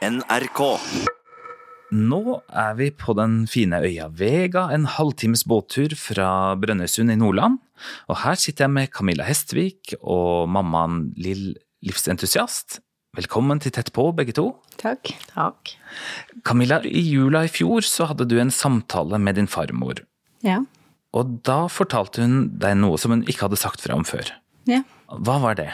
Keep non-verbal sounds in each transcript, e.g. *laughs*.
NRK. Nå er vi på den fine øya Vega, en halvtimes båttur fra Brønnøysund i Nordland. Og her sitter jeg med Camilla Hestvik og mammaen Lill Livsentusiast. Velkommen til Tett på, begge to. Takk. Takk. Camilla, i jula i fjor så hadde du en samtale med din farmor. Ja. Og da fortalte hun deg noe som hun ikke hadde sagt fra om før. ja. Hva var det?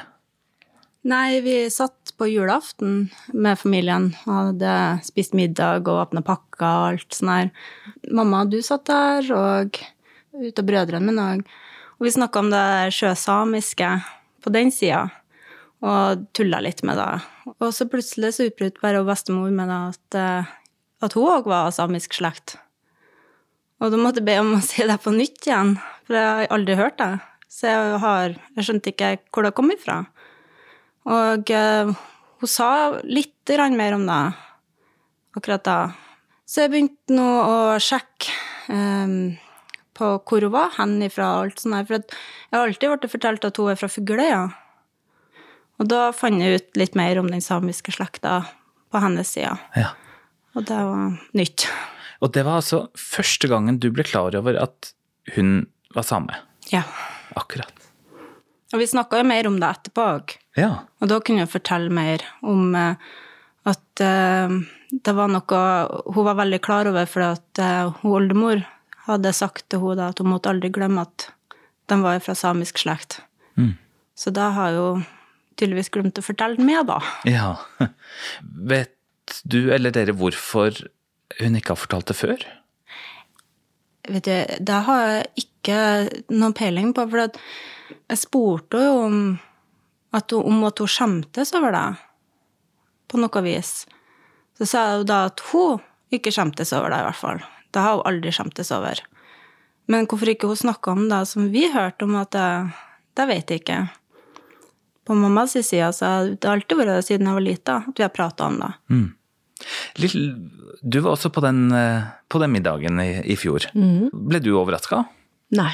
Nei, vi satt på julaften med familien hadde spist middag og åpna pakker og alt sånn her. Mamma, du satt der, og ut av brødrene mine òg. Og vi snakka om det sjøsamiske på den sida, og tulla litt med det. Og så plutselig så utbrøt bare bestemor med det at, eh, at hun òg var av samisk slekt. Og da måtte jeg be om å si det på nytt igjen, for jeg har aldri hørt det. Så jeg, har, jeg skjønte ikke hvor det kom ifra. Og eh, hun sa litt mer om det akkurat da. Så jeg begynte nå å sjekke eh, på hvor hun var hen ifra. alt sånt der. For jeg har alltid blitt fortalt at hun er fra Fugløya. Og da fant jeg ut litt mer om den samiske slekta på hennes side. Ja. Og det var nytt. Og det var altså første gangen du ble klar over at hun var same. Ja. Akkurat. Og vi snakka jo mer om det etterpå òg. Ja. Og da kunne jeg fortelle mer om eh, at eh, det var noe hun var veldig klar over, for at eh, hun oldemor hadde sagt til henne at hun måtte aldri glemme at de var fra samisk slekt. Mm. Så da har hun tydeligvis glemt å fortelle meg, da. Ja. *laughs* Vet du eller dere hvorfor hun ikke har fortalt det før? Vet du, det har jeg ikke noen peiling på, for jeg spurte jo om at hun, om at hun skjemtes over det, på noe vis. Så sa jeg jo da at hun ikke skjemtes over det, i hvert fall. Det har hun aldri skjemtes over. Men hvorfor ikke hun snakka om det som vi hørte om, at det, det vet jeg ikke. På mammas side så har det alltid vært det siden jeg var lita, at vi har prata om det. Lill, du var også på den, eh, på den middagen i, i fjor. Ble du overraska? Nei.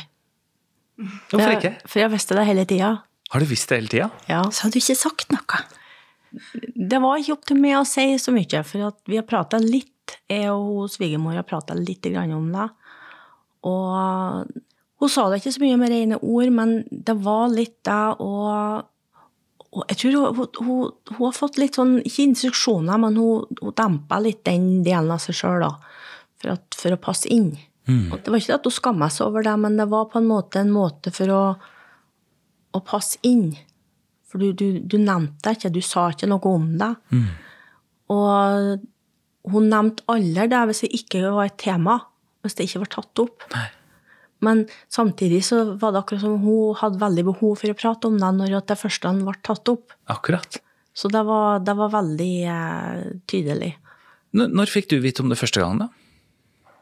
Hvorfor ikke? For jeg visste det hele tida. Har du visst det hele tida? Ja. Så hadde du ikke sagt noe. Det var ikke opp til meg å si så mye, for at vi har prata litt, jeg og svigermor har prata litt om det. Og hun sa det ikke så mye med rene ord, men det var litt det, og, og jeg tror hun, hun, hun, har fått litt sånn, ikke instruksjoner, men hun, hun dempa litt den delen av seg sjøl, for, for å passe inn. Og det var ikke at hun skamma seg over det, men det var på en måte en måte for å, å passe inn. For du, du, du nevnte det ikke, du sa ikke noe om det. Og hun nevnte aldri det hvis det ikke var et tema, hvis det ikke var tatt opp. Nei. Men samtidig så var det akkurat som hun hadde veldig behov for å prate om det når det første ble tatt opp. Akkurat. Så det var, det var veldig eh, tydelig. Når, når fikk du vite om det første gangen, da?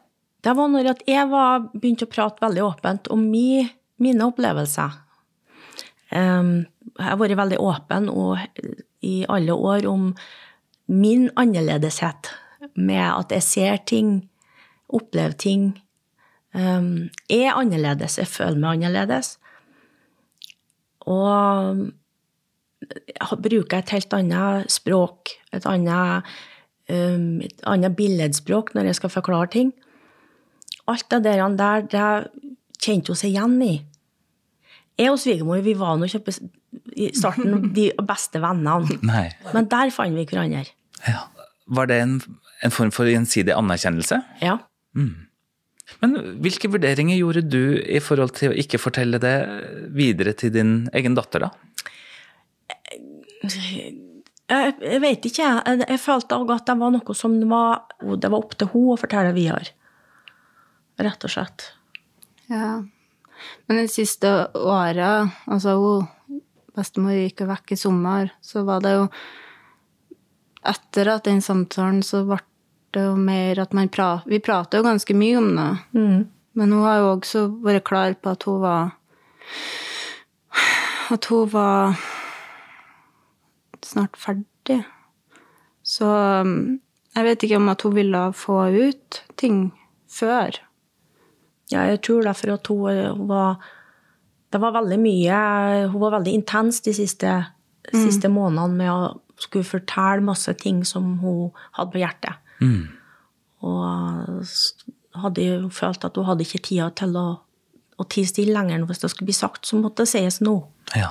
Det var når at jeg var, begynte å prate veldig åpent om mi, mine opplevelser. Em, jeg har vært veldig åpen i alle år om min annerledeshet, med at jeg ser ting, opplever ting. Jeg er annerledes, jeg føler meg annerledes. Og bruker et helt annet språk, et annet, um, et annet billedspråk når jeg skal forklare ting. Alt det der det kjente hun seg igjen i. Jeg og svigermor vi var nå ikke i starten de beste vennene, Nei. men der fant vi hverandre. Ja. Var det en, en form for gjensidig anerkjennelse? Ja. Men hvilke vurderinger gjorde du i forhold til å ikke fortelle det videre til din egen datter, da? Jeg, jeg vet ikke, jeg, jeg følte også at det var noe som det var, det var opp til henne å fortelle videre. Rett og slett. Ja. Men det siste året, altså hun bestemor gikk vekk i sommer, så var det jo Etter at den samtalen så ble det jo mer at man prater Vi prater jo ganske mye om det. Men hun har jo også vært klar på at hun var At hun var snart ferdig. Så um, jeg vet ikke om at hun ville få ut ting før. Ja, jeg tror derfor at hun, hun var Det var veldig mye Hun var veldig intens de siste, siste månedene med å skulle fortelle masse ting som hun hadde på hjertet. Mm. Og hadde jo følt at hun hadde ikke tida til å, å tie stille lenger. Hvis det skulle bli sagt, så måtte det sies nå. Ja.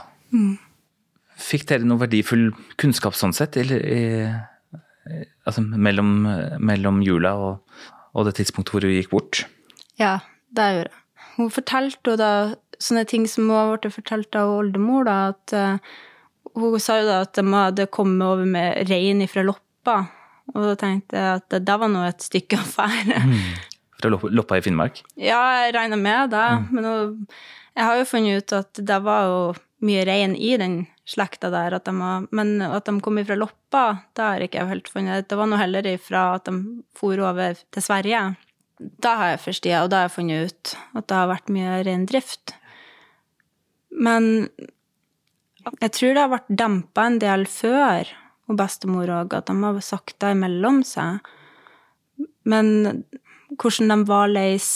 Fikk dere noe verdifull kunnskap sånn sett, eller eh, altså mellom, mellom jula og, og det tidspunktet hvor hun gikk bort? Ja, det gjorde jeg. Hun fortalte da sånne ting som hun har blitt fortalt av oldemor, da, at uh, hun sa jo da at de hadde kommet over med rein ifra Loppa. Og da tenkte jeg at det, var nå et stykke affære. Fra Loppa i Finnmark? Ja, jeg regna med det, men hun, jeg har jo funnet ut at det var jo mye rein i den slekta der, at de var, men at de kom ifra Loppa, det har ikke jeg helt funnet. Det var nå heller ifra at de for over til Sverige. Da har jeg forstått, og da har jeg funnet ut at det har vært mye reindrift. Men jeg tror det har vært dempa en del før, og bestemor òg, at de har sagt det imellom seg. Men hvordan de var leis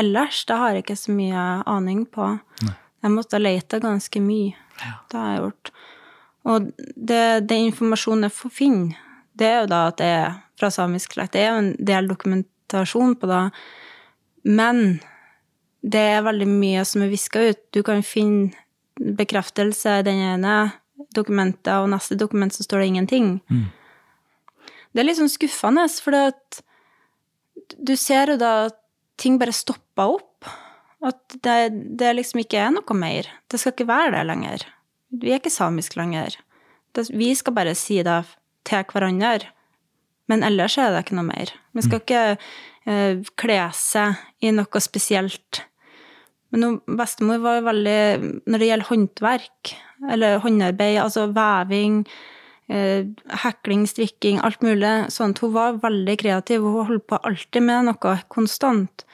ellers, det har jeg ikke så mye aning på. Jeg måtte lete ganske mye. Det har jeg gjort. Og det, det informasjonen jeg får finne, det er jo da at det er fra samisk slekt. Det er jo en del dokumentasjon på det. Men det er veldig mye som er viska ut. Du kan finne bekreftelse i den ene dokumentet, og neste dokument så står det ingenting. Det er litt sånn skuffende, for at du ser jo da at ting bare stopper opp. At det, det liksom ikke er noe mer. Det skal ikke være det lenger. Vi er ikke samisk lenger. Det, vi skal bare si det til hverandre. Men ellers er det ikke noe mer. Vi skal ikke eh, kle seg i noe spesielt. Men hun, bestemor var jo veldig Når det gjelder håndverk, eller håndarbeid, altså veving, eh, hekling, strikking, alt mulig sånt, hun var veldig kreativ. Hun holdt på alltid med noe konstant.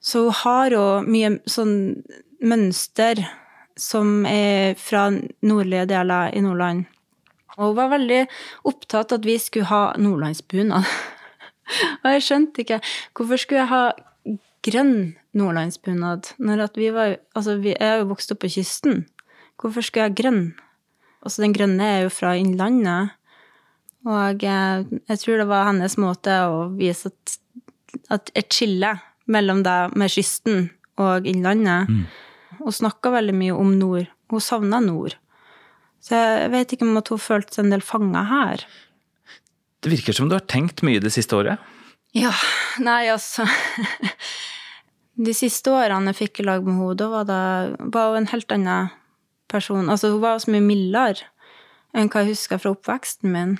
Så hun har jo mye sånn mønster som er fra nordlige deler i Nordland. Og hun var veldig opptatt at vi skulle ha nordlandsbunad. *laughs* Og jeg skjønte ikke hvorfor skulle jeg ha grønn nordlandsbunad når at vi var Altså, vi er jo vokst opp på kysten. Hvorfor skulle jeg ha grønn? Altså, den grønne er jo fra innlandet. Og jeg, jeg tror det var hennes måte å vise at, at et skille mellom deg med kysten og innlandet. Hun snakka veldig mye om nord. Hun savna nord. Så jeg vet ikke om at hun følte seg en del fanga her. Det virker som du har tenkt mye det siste året. Ja, nei, altså *laughs* De siste årene jeg fikk i lag med henne, da var det var hun en helt annen person. Altså, hun var så mye mildere enn hva jeg husker fra oppveksten min.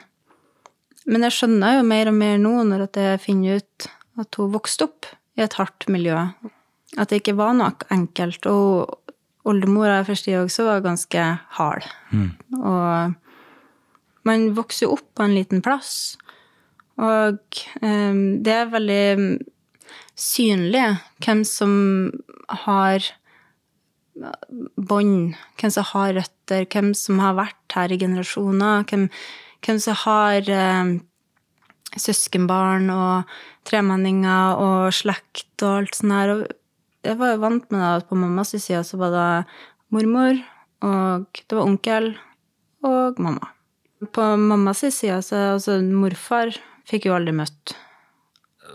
Men jeg skjønner jo mer og mer nå, når jeg finner ut at hun vokste opp i et hardt miljø. At det ikke var noe enkelt. Og oldemora jeg forstår også var ganske hard. Og man vokser jo opp på en liten plass. Og um, det er veldig synlig hvem som har bånd, hvem som har røtter, hvem som har vært her i generasjoner, hvem, hvem som har um, søskenbarn og tremenninger og slekt og alt sånt her. Og jeg var jo vant med det at på mammas side så var det mormor, og det var onkel og mamma. På mammas side så altså morfar fikk jo aldri møtt.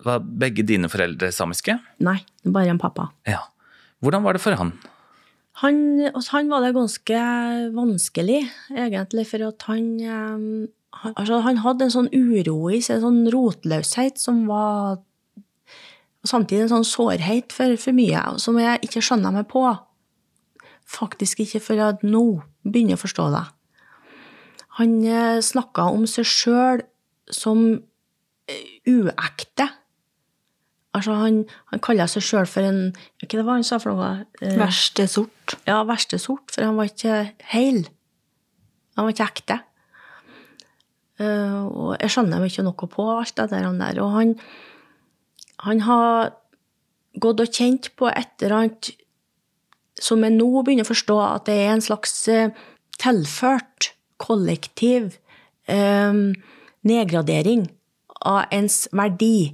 Var begge dine foreldre samiske? Nei, bare en pappa. Ja. Hvordan var det for han? Han, altså, han var det ganske vanskelig, egentlig, for at han eh, han, altså, han hadde en sånn uro i seg, en sånn rotløshet som var Og samtidig en sånn sårhet for, for mye, som jeg ikke skjønner meg på. Faktisk ikke før jeg nå begynner å forstå det. Han eh, snakka om seg sjøl som eh, uekte. Altså, han, han kaller seg sjøl for en Hva det var han sa for noe? Eh, Verste sort. ja, verste sort, for han var ikke heil. Han var ikke ekte. Uh, og jeg skjønner meg ikke noe på alt det der. han der. Og han, han har gått og kjent på et eller annet som jeg nå begynner å forstå at det er en slags eh, tilført kollektiv eh, nedgradering av ens verdi,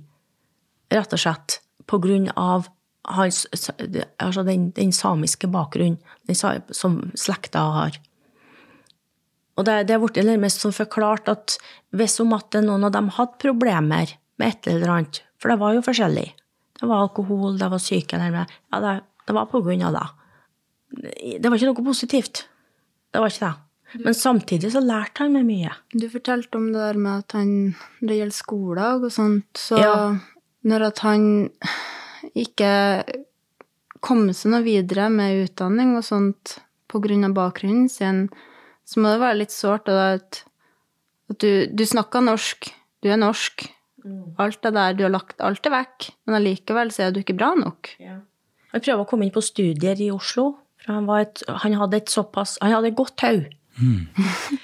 rett og slett, på grunn av hans, altså den, den samiske bakgrunnen som slekta har. Og det, det er blitt nærmest forklart at hvis om at noen av dem hadde problemer med et eller annet, for det var jo forskjellig, det var alkohol, det var syke ja, det, det var på grunn av det. Det var ikke noe positivt. Det var ikke det. Men samtidig så lærte han meg mye. Du fortalte om det der med at han det gjelder skoledag og sånt, så Ja. når at han ikke kom seg noe videre med utdanning og sånt på grunn av bakgrunnen sin, så må det være litt sårt at, at du, du snakker norsk, du er norsk, alt det der, du har lagt alt det vekk, men allikevel så er du ikke bra nok. Han prøvde å komme inn på studier i Oslo. For han, var et, han hadde et såpass Han hadde et godt hode. *laughs*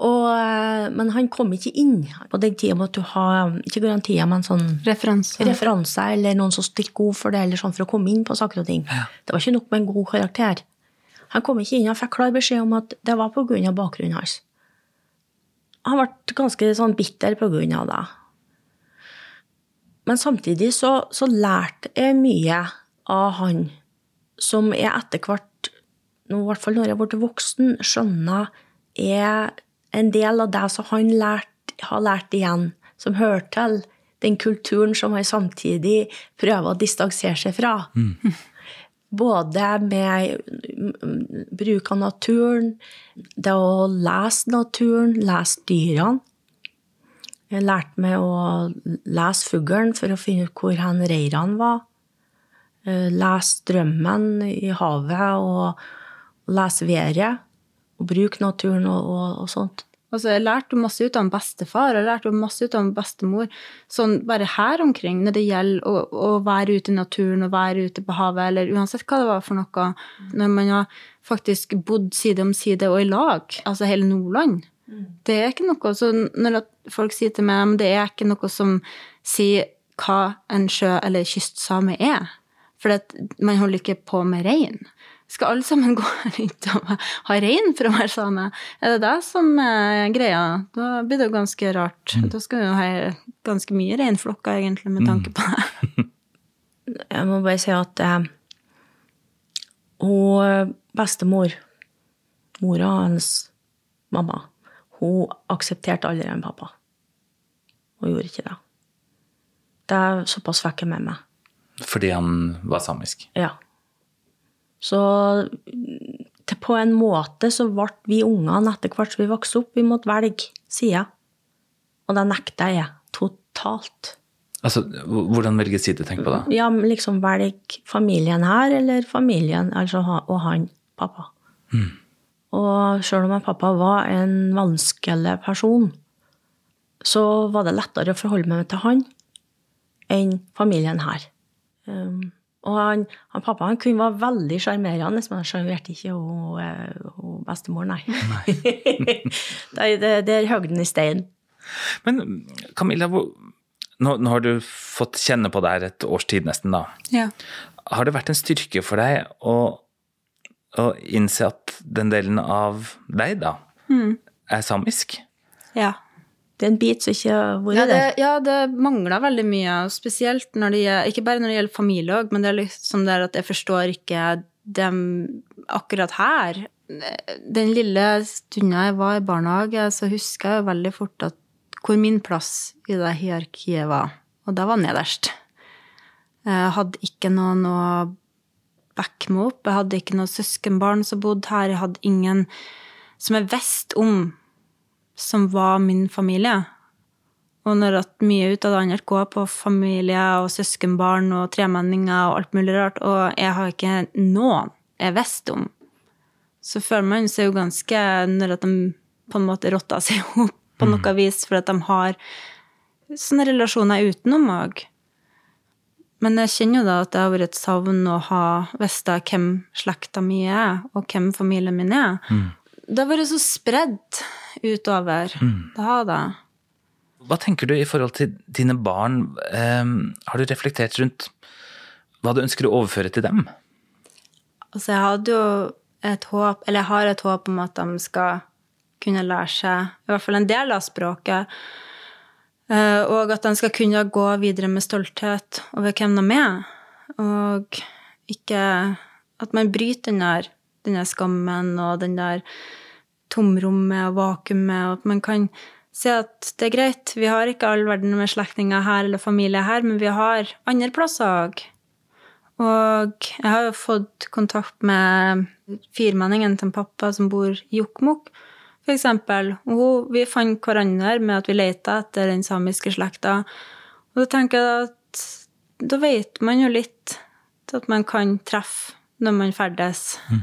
Og, eh, men han kom ikke inn. På den tida måtte du ha ikke garantier, men sånn Referanse. referanser eller noen som stilte god for det, eller sånn for å komme inn på saker og ting. Det var ikke nok med en god karakter. Han kom ikke inn Han fikk klar beskjed om at det var av bakgrunnen hans. Han ble ganske sånn bitter av det. Men samtidig så, så lærte jeg mye av han som jeg etter hvert, nå, i hvert fall når jeg ble voksen, skjønner er en del av det som han lært, har lært igjen, som hører til den kulturen som han samtidig prøver å distansere seg fra. *laughs* Både med mm, bruk av naturen, det å lese naturen, lese dyrene. Jeg lærte meg å lese fuglen for å finne ut hvor hen reirene var. Eh, Lese strømmen i havet og lese været. Og bruke naturen og, og, og sånt. Altså, jeg lærte masse ut av en bestefar, jeg lærte masse ut av en bestemor. Sånn bare her omkring, når det gjelder å, å være ute i naturen og være ute på havet, eller uansett hva det var for noe. Når man har faktisk bodd side om side og i lag, altså hele Nordland. Det er ikke noe så Når folk sier til meg at det er ikke noe som sier hva en sjø- eller kystsame er. For at man holder ikke på med rein. Skal alle sammen *laughs* gå rundt og ha rein for å være same? Er det det som er greia? Da blir det jo ganske rart. Da skal vi jo ha ganske mye reinflokker, egentlig, med tanke på det. *laughs* Jeg må bare si at eh, hun bestemor, mora hans mamma, hun aksepterte aldri en pappa. Hun gjorde ikke det. Det er såpass fikk jeg med meg. Fordi han var samisk. Ja. Så på en måte så ble vi ungene etter hvert som vi vokste opp, vi måtte velge side. Og det nekta jeg totalt. Altså, Hvordan velge side? Tenk på det. Ja, liksom velge familien her, eller familien, altså og han, pappa. Og sjøl om pappa var en vanskelig person, så var det lettere å forholde meg til han enn familien her. Um, og han, han pappa han kunne være veldig sjarmerende, men han sjarmerte ikke hun, eh, hun bestemor, nei. det, *laughs* det, det er høgden i steinen. Men Camilla, hvor, nå, nå har du fått kjenne på det her et års tid nesten, da. Ja. Har det vært en styrke for deg å, å innse at den delen av deg, da, er samisk? ja. Det er en bit som ikke har vært Ja, det, der. ja, det mangler veldig mye, spesielt når det gjelder Ikke bare når det gjelder familie òg, men det er liksom der at jeg forstår ikke dem akkurat her. Den lille stunda jeg var i barnehage, så husker jeg veldig fort at hvor min plass i det hierarkiet var. Og det var nederst. Jeg hadde ikke noen å backe meg opp. Jeg hadde ikke noen søskenbarn som bodde her. Jeg hadde ingen som jeg visste om som var min familie. Og når at mye ut av det andre går på familie og søskenbarn og tremenninger og alt mulig rart, og jeg har ikke noen jeg visste om, så føler man seg jo ganske Når at de på en måte rotter seg *laughs* opp på noe vis, for at de har sånne relasjoner utenom òg. Men jeg kjenner jo da at det har vært et savn å ha visst hvem slekta mi er, og hvem familien min er. Det har vært så spredd utover. Det har det. Hva tenker du i forhold til dine barn? Um, har du reflektert rundt hva du ønsker å overføre til dem? Altså, jeg hadde jo et håp, eller jeg har et håp om at de skal kunne lære seg i hvert fall en del av språket. Eh, Og at de skal kunne gå videre med stolthet over hvem de er. Og ikke At man bryter den der, den der skammen og den der tomrommet og vakuumet, og at man kan si at det er greit, vi har ikke all verden med slektninger her eller familie her, men vi har andre plasser òg. Og jeg har jo fått kontakt med firmenningen til en pappa som bor i Jokkmokk, for eksempel. Og vi fant hverandre med at vi leita etter den samiske slekta. Og da tenker jeg at da vet man jo litt at man kan treffe når man ferdes. Mm.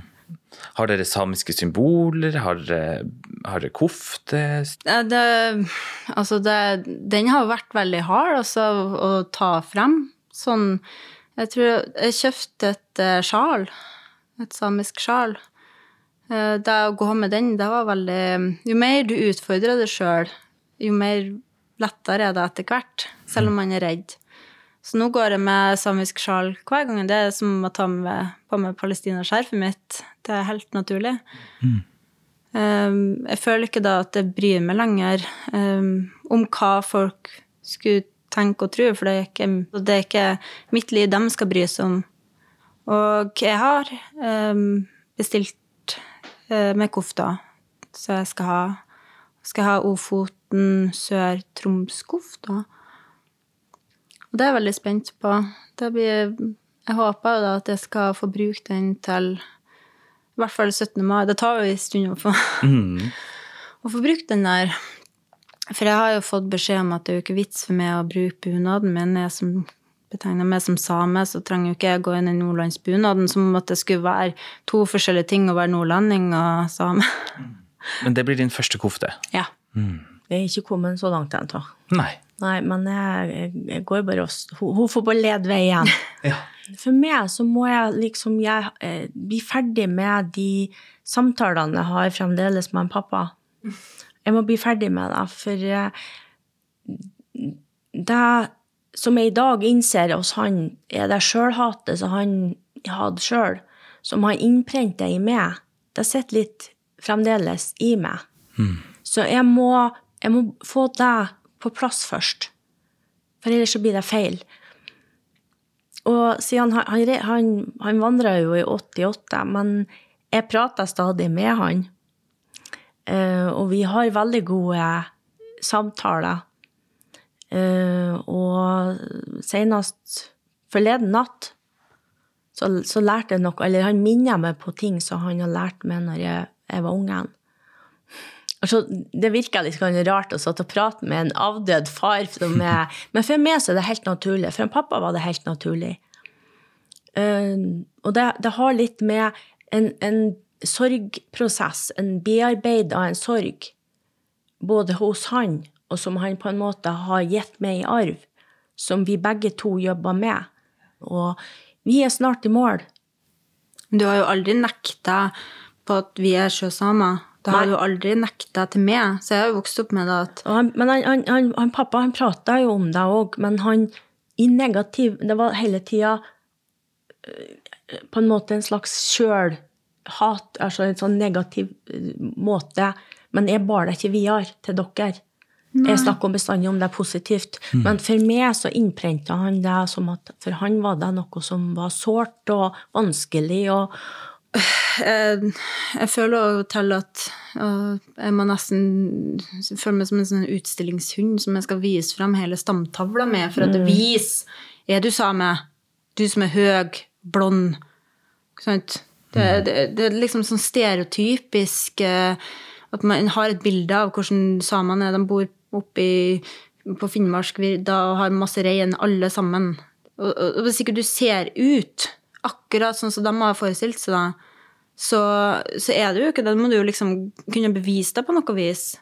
Har dere samiske symboler? Har dere, har dere kofte? Det, altså det, den har vært veldig hard altså, å ta frem. Sånn Jeg tror jeg kjøpte et uh, sjal. Et samisk sjal. Uh, det å gå med den, det var veldig Jo mer du utfordrer deg sjøl, jo mer lettere er det etter hvert. Selv om man er redd. Så nå går jeg med samisk sjal hver gang. Det er som å ta med, på meg palestinaskjerfet mitt. Det er helt naturlig. Mm. Um, jeg føler ikke da at jeg bryr meg lenger um, om hva folk skulle tenke og tro, for det er, ikke, det er ikke mitt liv de skal bry seg om. Og jeg har bestilt med kofta, så jeg skal ha, skal ha Ofoten Sør-Troms-kofta. Og det er jeg veldig spent på. Blir, jeg håper da at jeg skal få bruke den til i hvert fall 17. mai. Det tar jo en stund å få, mm. *laughs* å få brukt den der. For jeg har jo fått beskjed om at det er jo ikke vits for meg å bruke bunaden min. Jeg som betegner meg som same, så trenger jo ikke jeg gå inn i nordlandsbunaden som om at det skulle være to forskjellige ting å være nordlending og same. Men det blir din første kofte? Ja. Mm. Det er ikke kommet så langt ennå. Nei. Nei, men jeg, jeg går bare og Hun, hun får bare lede veien. *laughs* ja. For meg så må jeg liksom jeg, eh, bli ferdig med de samtalene jeg har fremdeles med en pappa. Jeg må bli ferdig med det, for eh, det som jeg i dag innser hos han, er det sjølhatet som han hadde sjøl, som han innprenta i meg. Det sitter litt fremdeles i meg. Mm. Så jeg må, jeg må få det på plass først. For ellers så blir det feil. Og siden han, han, han, han vandra jo i 88, men jeg prater stadig med han. Uh, og vi har veldig gode samtaler. Uh, og senest forleden natt så, så, lærte jeg noe Eller han minner meg på ting som han har lært meg når jeg, jeg var ungen. Altså, det virker litt rart å sitte og prate med en avdød far, meg, *laughs* men for meg så er det helt naturlig. For en pappa var det helt naturlig. Uh, og det, det, har litt med en, en sorgprosess, en bearbeid av en sorg, både hos han og som han på en måte har gitt meg i arv, som vi begge to jobber med. Og vi er snart i mål. Du har jo aldri nekta på at vi er sjøsamer? Det har jo aldri nekta til meg, så jeg har jo vokst opp med det at han, Men han, han, han, pappa han prata jo om det òg, men han i negativ Det var hele tida eh, på en måte en slags sjølhat, altså en sånn negativ eh, måte. Men jeg bar det ikke videre til dere. Nei. Jeg snakker bestandig om det er positivt. Mm. Men for meg så innprenta han det som at for han var det noe som var sårt og vanskelig. og jeg, jeg føler jo til at jeg må nesten føle meg som en sånn utstillingshund som jeg skal vise fram hele stamtavla med for at det mm. viser Er du same? Du som er høg, blond. Sant? Det, mm. det, det, er liksom sånn stereotypisk eh, at man har et bilde av hvordan samene er. De bor oppe på Finnmarksvidda og har masse rein, alle sammen. Og, og, hvis ikke du ser ut akkurat sånn som de har forestilt seg, da, så, så, er det jo ikke det. Da må du jo liksom kunne bevise det på noe vis.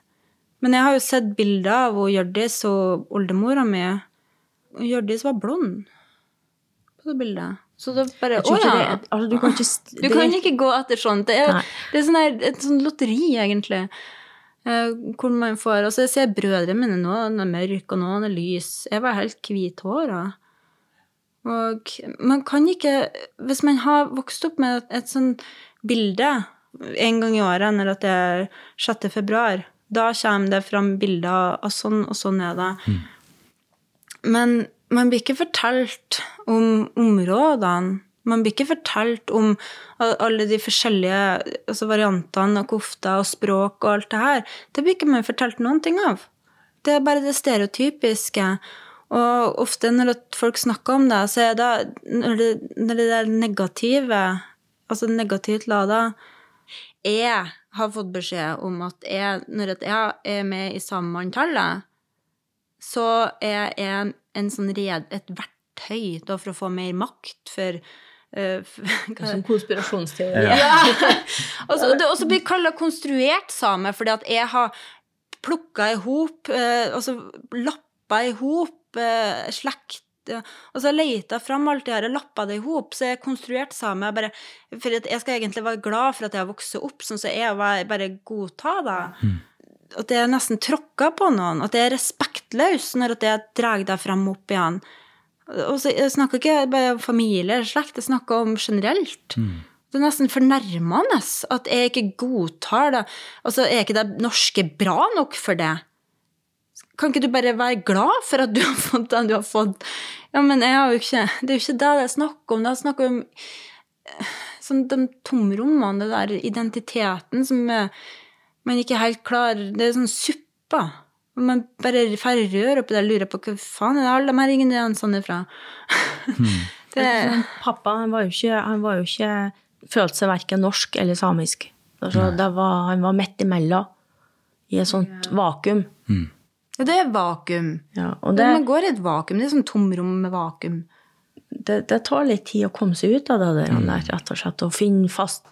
Men jeg har jo sett bilder av Hjørdis og oldemora mi. Hjørdis var blond på det bildet. Så det bare Å ja! Altså, du, kan ikke, du kan ikke gå etter sånt. Det er, det er sånn her, et sånt lotteri, egentlig. Eh, hvor man får Altså, jeg ser brødrene mine. nå. Noen er mørke, og noen er lys. Jeg var helt hvithåra. Og man kan ikke Hvis man har vokst opp med et, sånn bilde en gang i året når det er 6. februar, da kommer det fram bilder av sånn og sånn er det. Mm. Men man blir ikke fortalt om områdene Man blir ikke fortalt om alle de forskjellige altså variantene av kofta og språk og alt det her. Det blir ikke man fortalt noen ting av. Det er bare det stereotypiske. Og ofte når folk snakker om det, så er det når det, når det er negative, altså negativt lada Jeg har fått beskjed om at jeg, når jeg er med i Samanntallet, så er jeg en sånn red, et verktøy for å få mer makt for *laughs* som konspirasjonsteori. Ja. *laughs* og så blir blir kalla konstruert same fordi at jeg har plukka i hop, altså lappa i hop uh, slekt og så leita fram alt det her og lappa det i hop. Så jeg konstruerte same bare For jeg skal egentlig være glad for at jeg har vokst opp sånn, så jeg bare godta det. Mm at jeg er nesten tråkka på noen, at jeg er respektløst når jeg drar deg fram opp igjen. Og så Jeg snakker ikke bare om familie eller slekt, jeg snakker om generelt. Mm. Det er nesten fornærmende at jeg ikke godtar det. Altså, Er ikke det norske bra nok for det? Kan ikke du bare være glad for at du har fått det du har fått? Ja, men jeg har jo ikke Det er jo ikke det det er snakk om. Det er snakk om sånn de tomrommene, den der identiteten som er man ikke helt klar Det er sånn suppa. Man bare får rør oppi det og lurer på hva faen er det alle de her ingrediensene fra? Hmm. *laughs* det... Pappa han var jo ikke, han var jo ikke følte seg verken norsk eller samisk. Altså, var, han var midt imellom, i et sånt ja. vakuum. Mm. Ja, det er vakuum. Ja, og det, man går i et vakuum. Det er sånn tomrom med vakuum. Det, det, tar litt tid å komme seg ut av det der, mm. rett og slett. Å finne fast,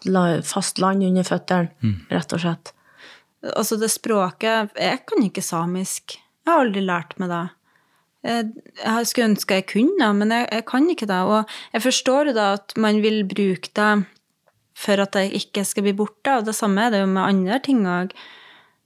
fast land under føttene, mm. rett og slett. Altså, det språket Jeg kan ikke samisk. Jeg har aldri lært meg det. Jeg skulle ønske jeg kunne, men jeg, jeg, kan ikke det. Og jeg forstår jo da at man vil bruke det for at jeg ikke skal bli borte, og det samme er det jo med andre ting òg.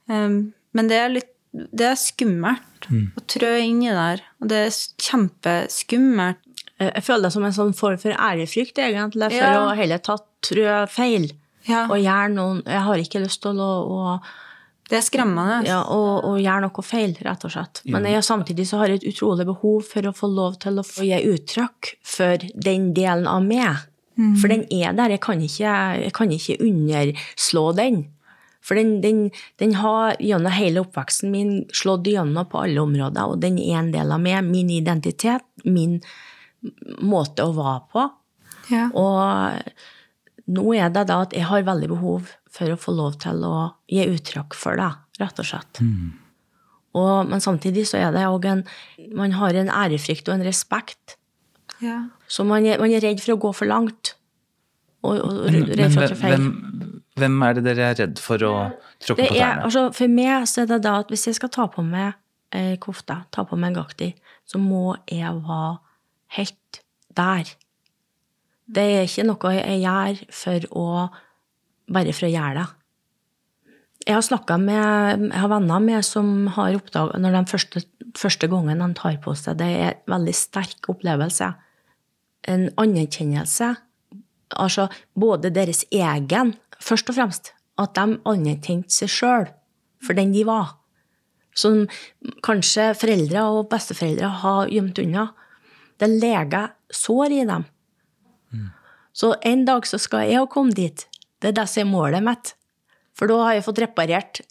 Um, men det er litt Det er skummelt mm. å trø inni der, og det er kjempeskummelt. Jeg føler det som en sånn form for ærefrykt, egentlig, for ja. å heller tatt trø feil. Ja. Og gjøre noen Jeg har ikke lyst til å, å det er skremmende. Ja, og, og gjør noe feil, rett og slett. Men jeg, samtidig så har jeg et utrolig behov for å få lov til å få gi uttrykk for den delen av meg. Mm. For den er der. Jeg kan ikke, jeg kan ikke underslå den. For den, den, den, har gjennom hele oppveksten min slått gjennom på alle områder, og den er en del av meg. Min identitet, min måte å være på. Ja. Og nå er det da at jeg har veldig behov for å få lov til å gi uttrykk for det, rett og slett. Mm. Og, men samtidig så er det òg en Man har en ærefrykt og en respekt. Ja. Så man er, man er, redd for å gå for langt. Og, og redd for å trå feil. Hvem, hvem, er det dere er redd for å tråkke på tærne? Altså, for meg så er det da at hvis jeg skal ta på meg eh, kofta, ta på meg en gakti, så må jeg være helt der. Det er ikke noe jeg gjør for å bare for å gjøre det. Jeg har snakka med jeg har venner med som har oppdaga Når de første, første gangen de tar på seg det, er en veldig sterk opplevelse. En anerkjennelse. Altså både deres egen, først og fremst. At de anerkjente seg sjøl for den de var. Som kanskje foreldre og besteforeldre har gjemt unna. Det leger sår i dem. Mm. Så en dag så skal jeg komme dit det er det som er målet mitt. For da har jeg fått reparert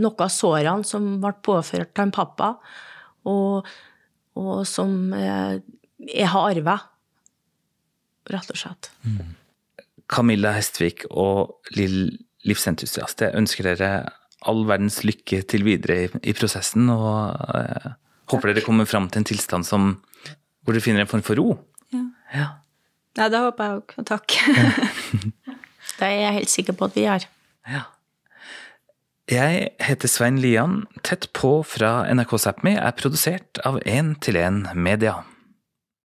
noe av sårene som ble påført av en pappa, og, og som eh, jeg har arva, rett og slett. Mm. Camilla Hestvik og Lill livsentusiast, jeg ønsker dere all verdens lykke til videre i, i prosessen, og eh, håper dere kommer fram til en tilstand som, hvor dere finner en form for ro. Ja, ja. ja det håper jeg òg. Takk. *laughs* Det er jeg helt sikker på at vi gjør. Ja. Jeg heter Svein Lian. Tett på fra NRK Sápmi er produsert av 1 til 1 Media.